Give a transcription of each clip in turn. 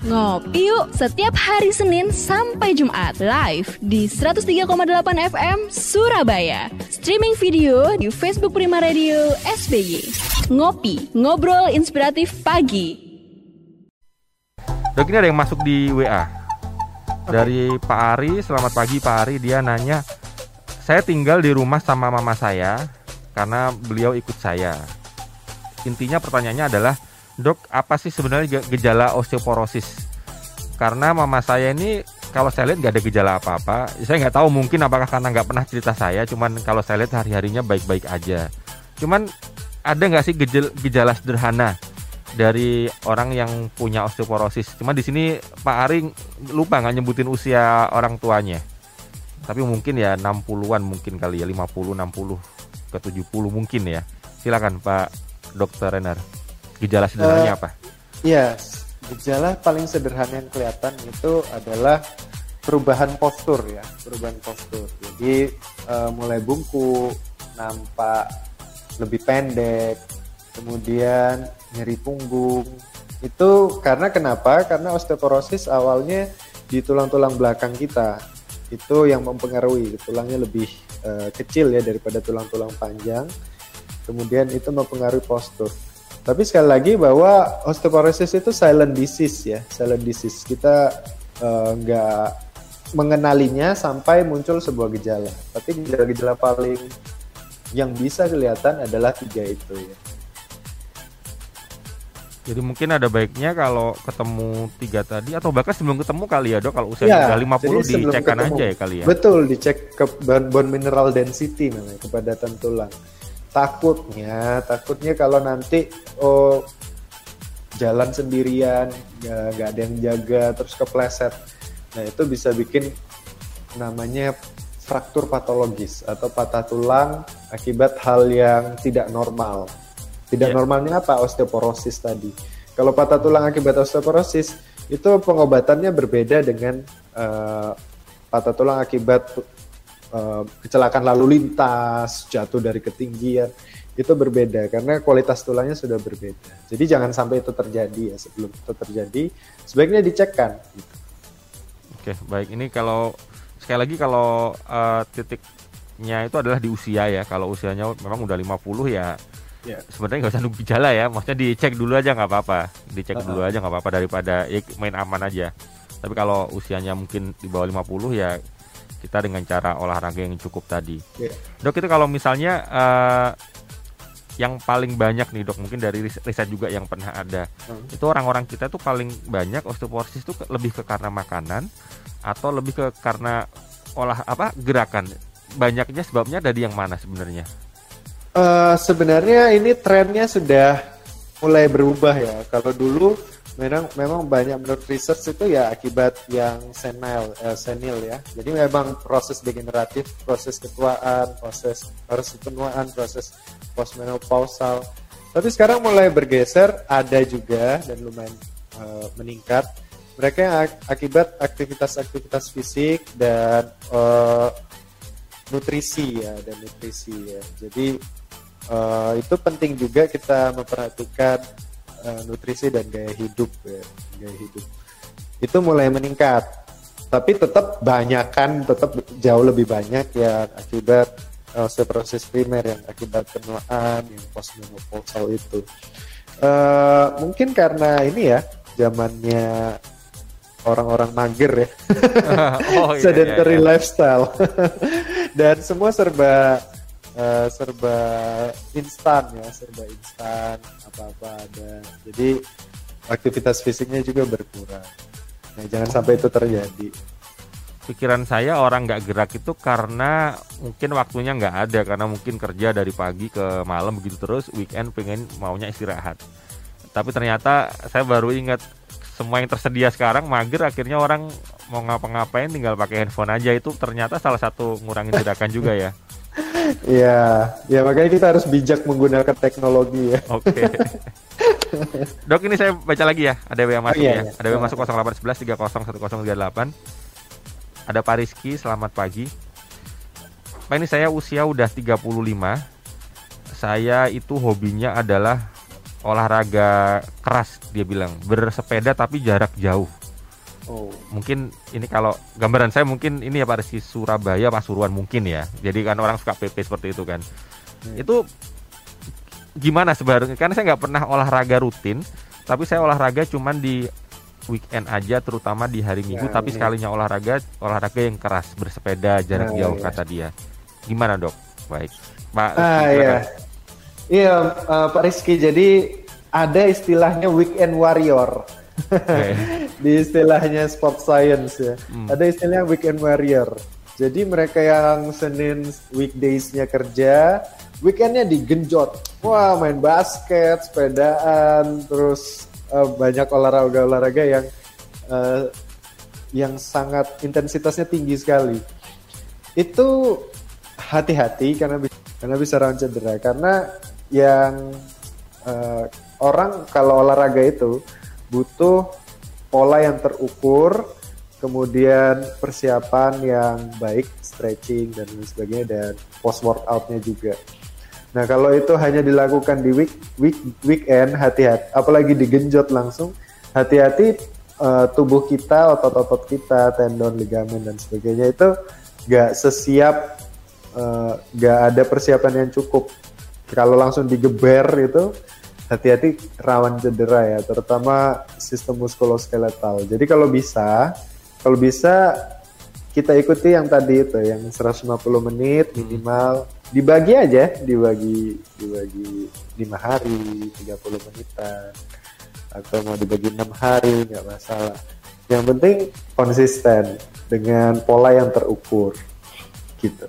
Ngopi yuk setiap hari Senin sampai Jumat live di 103,8 FM Surabaya. Streaming video di Facebook Prima Radio SBY. Ngopi, ngobrol inspiratif pagi. Dok ini ada yang masuk di WA dari Pak Ari. Selamat pagi Pak Ari. Dia nanya, saya tinggal di rumah sama mama saya karena beliau ikut saya. Intinya pertanyaannya adalah Dok, apa sih sebenarnya gejala osteoporosis? Karena mama saya ini kalau saya lihat nggak ada gejala apa-apa. Saya nggak tahu mungkin apakah karena nggak pernah cerita saya. Cuman kalau saya lihat hari-harinya baik-baik aja. Cuman ada nggak sih gejala, gejala sederhana dari orang yang punya osteoporosis? Cuma di sini Pak Ari lupa nggak nyebutin usia orang tuanya. Tapi mungkin ya 60-an mungkin kali ya, 50, 60 ke 70 mungkin ya. Silakan Pak Dokter Renard. Gejala sederhananya uh, apa? Iya, gejala paling sederhana yang kelihatan itu adalah perubahan postur ya, perubahan postur. Jadi uh, mulai bungkuk, nampak lebih pendek, kemudian nyeri punggung. Itu karena kenapa? Karena osteoporosis awalnya di tulang-tulang belakang kita. Itu yang mempengaruhi, tulangnya lebih uh, kecil ya daripada tulang-tulang panjang. Kemudian itu mempengaruhi postur tapi sekali lagi bahwa osteoporosis itu silent disease ya, silent disease. Kita eh, nggak uh, mengenalinya sampai muncul sebuah gejala. Tapi gejala-gejala paling yang bisa kelihatan adalah tiga itu ya. Jadi mungkin ada baiknya kalau ketemu tiga tadi atau bahkan sebelum ketemu kali ya dok kalau usia ya, lima 50 dicekkan aja ya kali ya. Betul, dicek ke bone mineral density namanya kepadatan tulang takutnya takutnya kalau nanti oh jalan sendirian ya nggak ada yang jaga terus kepleset. Nah itu bisa bikin namanya fraktur patologis atau patah tulang akibat hal yang tidak normal. Tidak yeah. normalnya apa? Osteoporosis tadi. Kalau patah tulang akibat osteoporosis itu pengobatannya berbeda dengan uh, patah tulang akibat uh, kecelakaan lalu lintas, jatuh dari ketinggian itu berbeda karena kualitas tulangnya sudah berbeda. Jadi jangan sampai itu terjadi ya sebelum itu terjadi sebaiknya dicekkan. Gitu. Oke baik ini kalau sekali lagi kalau uh, titiknya itu adalah di usia ya kalau usianya memang udah 50 ya ya. sebenarnya nggak usah nunggu gejala ya maksudnya dicek dulu aja nggak apa-apa dicek uh -huh. dulu aja nggak apa-apa daripada ya, main aman aja tapi kalau usianya mungkin di bawah 50 ya kita dengan cara olahraga yang cukup tadi. Yeah. Dok itu kalau misalnya uh, yang paling banyak nih dok mungkin dari riset juga yang pernah ada hmm. itu orang-orang kita tuh paling banyak osteoporosis itu lebih ke karena makanan atau lebih ke karena olah apa gerakan banyaknya sebabnya dari yang mana sebenarnya? Uh, sebenarnya ini trennya sudah mulai berubah ya. Kalau dulu memang memang banyak menurut research itu ya akibat yang senile eh, senil ya. Jadi memang proses degeneratif proses ketuaan proses harus ketuaan proses postmenopausal. Tapi sekarang mulai bergeser ada juga dan lumayan uh, meningkat. Mereka yang akibat aktivitas-aktivitas fisik dan uh, nutrisi ya dan nutrisi ya. Jadi uh, itu penting juga kita memperhatikan uh, nutrisi dan gaya hidup ya gaya hidup. Itu mulai meningkat. Tapi tetap banyak kan tetap jauh lebih banyak ya akibat osteoporosis primer yang akibat penuaan yang postmenopausal itu. Uh, mungkin karena ini ya zamannya orang-orang mager ya. Oh, iya, sedentary iya, iya. lifestyle. Dan semua serba uh, serba instan ya serba instan apa-apa ada. Jadi aktivitas fisiknya juga berkurang. Nah jangan sampai itu terjadi. Pikiran saya orang nggak gerak itu karena mungkin waktunya nggak ada karena mungkin kerja dari pagi ke malam begitu terus weekend pengen maunya istirahat. Tapi ternyata saya baru ingat semua yang tersedia sekarang mager akhirnya orang mau ngapa-ngapain tinggal pakai handphone aja. Itu ternyata salah satu ngurangin gerakan juga ya Iya, ya makanya kita harus bijak menggunakan teknologi ya. Oke. Okay. Dok ini saya baca lagi ya, ada yang masuk oh, iya, ya. Iya. Ada yang masuk 0811 30 1038. Ada Pak Rizky, selamat pagi. Pak ini saya usia udah 35. Saya itu hobinya adalah olahraga keras dia bilang bersepeda tapi jarak jauh. Oh. Mungkin ini kalau gambaran saya mungkin ini ya Pak Rizky Surabaya Pasuruan mungkin ya. Jadi kan orang suka PP seperti itu kan. Hmm. Itu gimana sebenarnya? Karena saya nggak pernah olahraga rutin, tapi saya olahraga cuman di weekend aja, terutama di hari Minggu. Ya, tapi ini. sekalinya olahraga, olahraga yang keras, bersepeda jarak nah, jauh ya. kata dia. Gimana dok? Baik, Pak. Ah iya, iya uh, Pak Rizky. Jadi ada istilahnya weekend warrior. Okay. di istilahnya sport science ya. Hmm. Ada istilahnya weekend warrior. Jadi mereka yang Senin weekdaysnya kerja, weekendnya digenjot. Wah, main basket, sepedaan, terus uh, banyak olahraga-olahraga yang uh, yang sangat intensitasnya tinggi sekali. Itu hati-hati karena karena bisa rawan cedera. Karena yang uh, orang kalau olahraga itu butuh pola yang terukur, kemudian persiapan yang baik, stretching dan lain sebagainya dan post workoutnya juga. Nah kalau itu hanya dilakukan di week, week weekend hati-hati, apalagi digenjot langsung, hati-hati uh, tubuh kita, otot-otot kita, tendon, ligamen dan sebagainya itu gak sesiap, uh, gak ada persiapan yang cukup. Kalau langsung digeber itu hati-hati rawan cedera ya, terutama sistem muskuloskeletal. Jadi kalau bisa, kalau bisa kita ikuti yang tadi itu, yang 150 menit minimal. Hmm dibagi aja dibagi dibagi lima hari 30 menitan atau mau dibagi enam hari nggak masalah yang penting konsisten dengan pola yang terukur gitu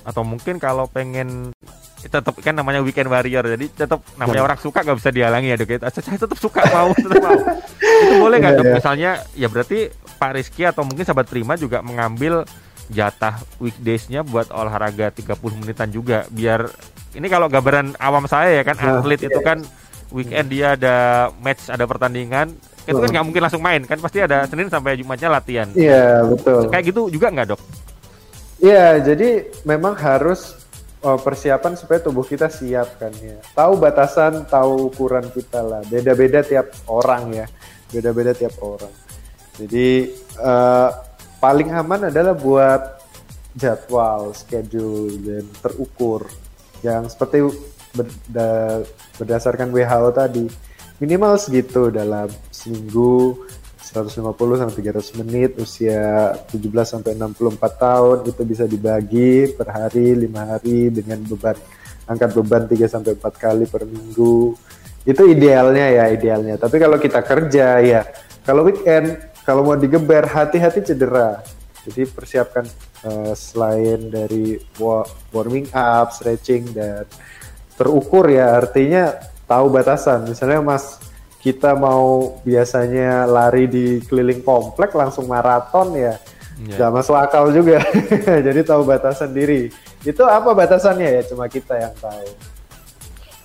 atau mungkin kalau pengen tetap kan namanya weekend warrior jadi tetap namanya hmm. orang suka nggak bisa dihalangi ya dok ya. saya tetap suka mau tetap mau. Itu boleh nggak iya, dok? iya. misalnya ya berarti Pak Rizky atau mungkin sahabat Prima juga mengambil jatah weekdaysnya buat olahraga 30 menitan juga biar ini kalau gambaran awam saya ya kan nah, atlet itu kan weekend dia ada match ada pertandingan itu kan nggak mungkin langsung main kan pasti ada Senin sampai Jumatnya latihan. Iya betul. Kayak gitu juga nggak dok? Iya jadi memang harus oh, persiapan supaya tubuh kita siap kan ya. Tahu batasan tahu ukuran kita lah. Beda-beda tiap orang ya. Beda-beda tiap orang. Jadi uh, paling aman adalah buat jadwal, schedule dan terukur. Yang seperti berda, berdasarkan WHO tadi. Minimal segitu dalam seminggu 150 sampai 300 menit usia 17 sampai 64 tahun itu bisa dibagi per hari, lima hari dengan beban angkat beban 3 sampai 4 kali per minggu. Itu idealnya ya, idealnya. Tapi kalau kita kerja ya, kalau weekend kalau mau digeber hati-hati cedera. Jadi persiapkan uh, selain dari warming up, stretching dan terukur ya artinya tahu batasan. Misalnya Mas kita mau biasanya lari di keliling komplek langsung maraton ya yeah. gak masuk akal juga. Jadi tahu batasan diri. Itu apa batasannya ya cuma kita yang tahu.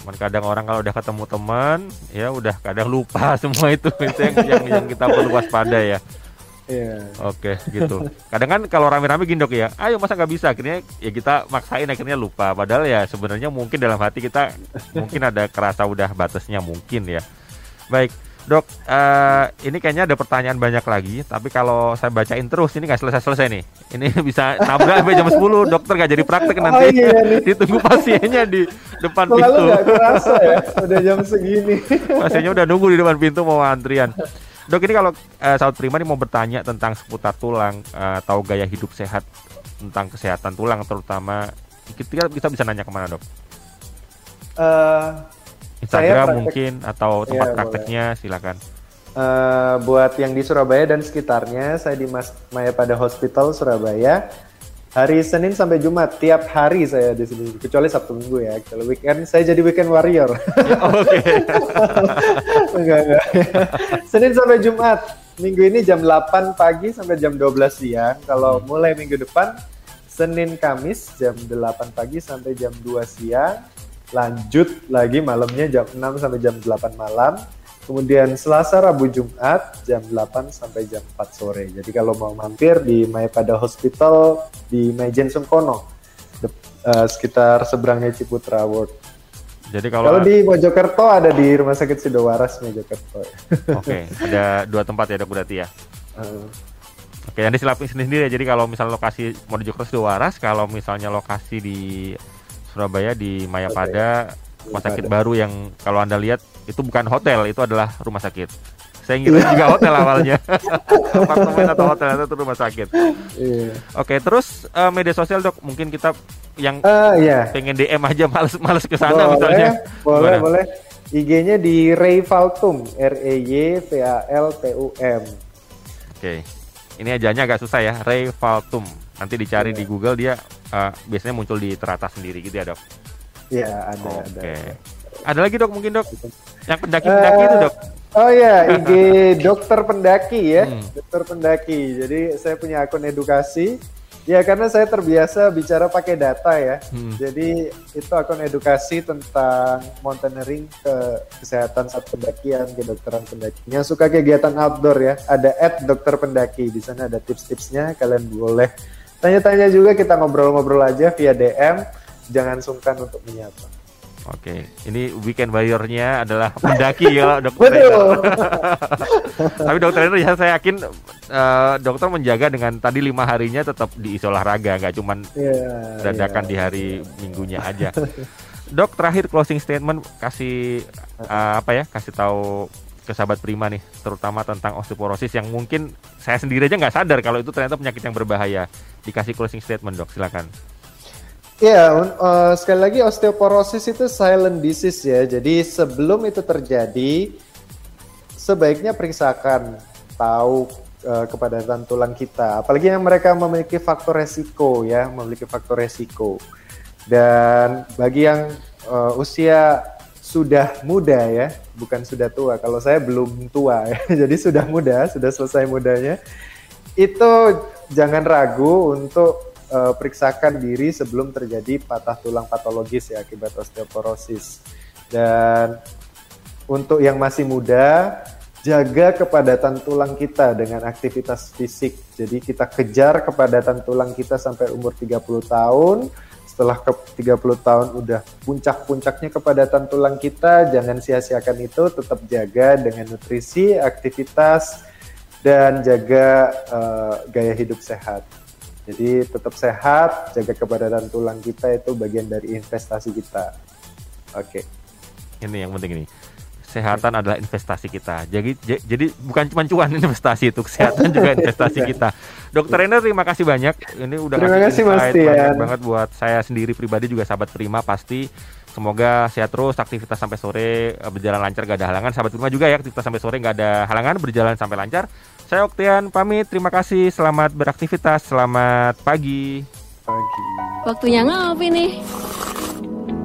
Cuman kadang orang kalau udah ketemu teman, ya udah kadang lupa semua itu itu yang yang, yang kita perlu waspada ya. Iya. Oke, gitu. Kadang kan kalau rame-rame gindok ya, ayo masa nggak bisa, akhirnya ya kita maksain akhirnya lupa. Padahal ya sebenarnya mungkin dalam hati kita mungkin ada kerasa udah batasnya mungkin ya. Baik, Dok, uh, ini kayaknya ada pertanyaan banyak lagi, tapi kalau saya bacain terus ini nggak selesai-selesai nih. Ini bisa nabrak sampai jam 10, dokter nggak jadi praktek oh, nanti. Oh, iya, Ditunggu pasiennya di depan Selalu pintu. Gak kerasa ya, udah jam segini. Pasiennya udah nunggu di depan pintu mau antrian. Dok, ini kalau uh, sahabat prima ini mau bertanya tentang seputar tulang uh, atau gaya hidup sehat tentang kesehatan tulang terutama kita, kita bisa nanya ke mana dok? Uh, Instagram praktek, mungkin atau tempat ya, prakteknya boleh. silakan. Uh, buat yang di Surabaya dan sekitarnya, saya di Mas Maya pada Hospital Surabaya. Hari Senin sampai Jumat tiap hari saya di sini, kecuali Sabtu Minggu ya. Kalau weekend saya jadi weekend warrior. Ya, Oke. enggak, enggak. Senin sampai Jumat. Minggu ini jam 8 pagi sampai jam 12 siang. Kalau hmm. mulai minggu depan Senin Kamis jam 8 pagi sampai jam 2 siang lanjut lagi malamnya jam 6 sampai jam 8 malam. Kemudian Selasa, Rabu, Jumat jam 8 sampai jam 4 sore. Jadi kalau mau mampir di Pada Hospital di Majen Sungkono, uh, sekitar seberangnya Ciputra World. Jadi kalau, Kalau di Mojokerto ada di Rumah Sakit Sidowaras Mojokerto. Oke, ada dua tempat ya dok berarti ya. Eh, Oke, nanti silapin sendiri ya. Jadi kalau misalnya lokasi Mojokerto Sidowaras, kalau misalnya lokasi di Surabaya di Mayapada, rumah sakit Mayapada. baru yang kalau anda lihat itu bukan hotel, itu adalah rumah sakit. Saya ngira juga hotel awalnya, apartemen atau hotel itu rumah sakit. Iya. Oke, terus eh, media sosial dok, mungkin kita yang Ah, iya. pengen DM aja males-males ke sana boleh, misalnya. boleh, Gimana? boleh. IG-nya di Ray Valtum, R E Y V A L T U M. Oke. Ini ajaannya agak susah ya, Ray Valtum. Nanti dicari di Google dia eh, biasanya muncul di teratas sendiri gitu ya, Dok. Iya, ada, Oke. ada. Ada lagi, Dok, mungkin, Dok. Yang pendaki-pendaki itu, Eh, Dok. Oh ya, IG dokter pendaki ya, Hmm. dokter pendaki. Jadi saya punya akun edukasi. Ya karena saya terbiasa bicara pakai data ya. Hmm. Jadi itu akun edukasi tentang mountaineering ke kesehatan saat pendakian, kedokteran pendaki. Yang suka kegiatan outdoor ya, ada at dokter pendaki. Di sana ada tips-tipsnya. Kalian boleh tanya-tanya juga. Kita ngobrol-ngobrol aja via DM. Jangan sungkan untuk menyapa. Oke. Ini weekend warrior-nya adalah pendaki ya, Dok. Betul. Tapi dokter itu ya saya yakin eh, dokter menjaga dengan tadi lima harinya tetap diisi olahraga, nggak cuman Iya, dadakan iya. di hari minggunya aja. Dok terakhir closing statement kasih uh, apa ya kasih tahu ke sahabat Prima nih terutama tentang osteoporosis yang mungkin saya sendiri aja nggak sadar kalau itu ternyata penyakit yang berbahaya dikasih closing statement dok silakan Ya, un- eh, sekali lagi osteoporosis itu silent disease ya. Jadi sebelum itu terjadi, sebaiknya periksakan tahu eh, kepadatan tulang kita. Apalagi yang mereka memiliki faktor resiko ya, memiliki faktor resiko. Dan bagi yang eh, usia sudah muda ya, bukan sudah tua. Kalau saya belum tua ya, jadi sudah muda, sudah selesai mudanya. Itu jangan ragu untuk eh, periksakan diri sebelum terjadi patah tulang patologis ya akibat osteoporosis. Dan untuk yang masih muda, jaga kepadatan tulang kita dengan aktivitas fisik. Jadi kita kejar kepadatan tulang kita sampai umur 30 tahun. Setelah ke 30 tahun udah puncak-puncaknya kepadatan tulang kita, jangan sia-siakan itu, tetap jaga dengan nutrisi, aktivitas dan jaga eh, gaya hidup sehat. Jadi tetap sehat, jaga kepadatan tulang kita itu bagian dari investasi kita. Oke. ini yang penting ini kesehatan adalah investasi kita jadi j- jadi bukan cuma cuan investasi itu kesehatan juga investasi kita dokter Ender terima kasih banyak ini udah Terima kasih, Mas banyak banget buat saya sendiri pribadi juga sahabat Prima pasti Semoga sehat terus, aktivitas sampai sore eh, berjalan lancar, gak ada halangan. Sahabat Prima juga ya, aktivitas sampai sore gak ada halangan, berjalan sampai lancar. Saya Oktian pamit, terima kasih, selamat beraktivitas, selamat pagi. Pagi. Waktunya ngopi nih.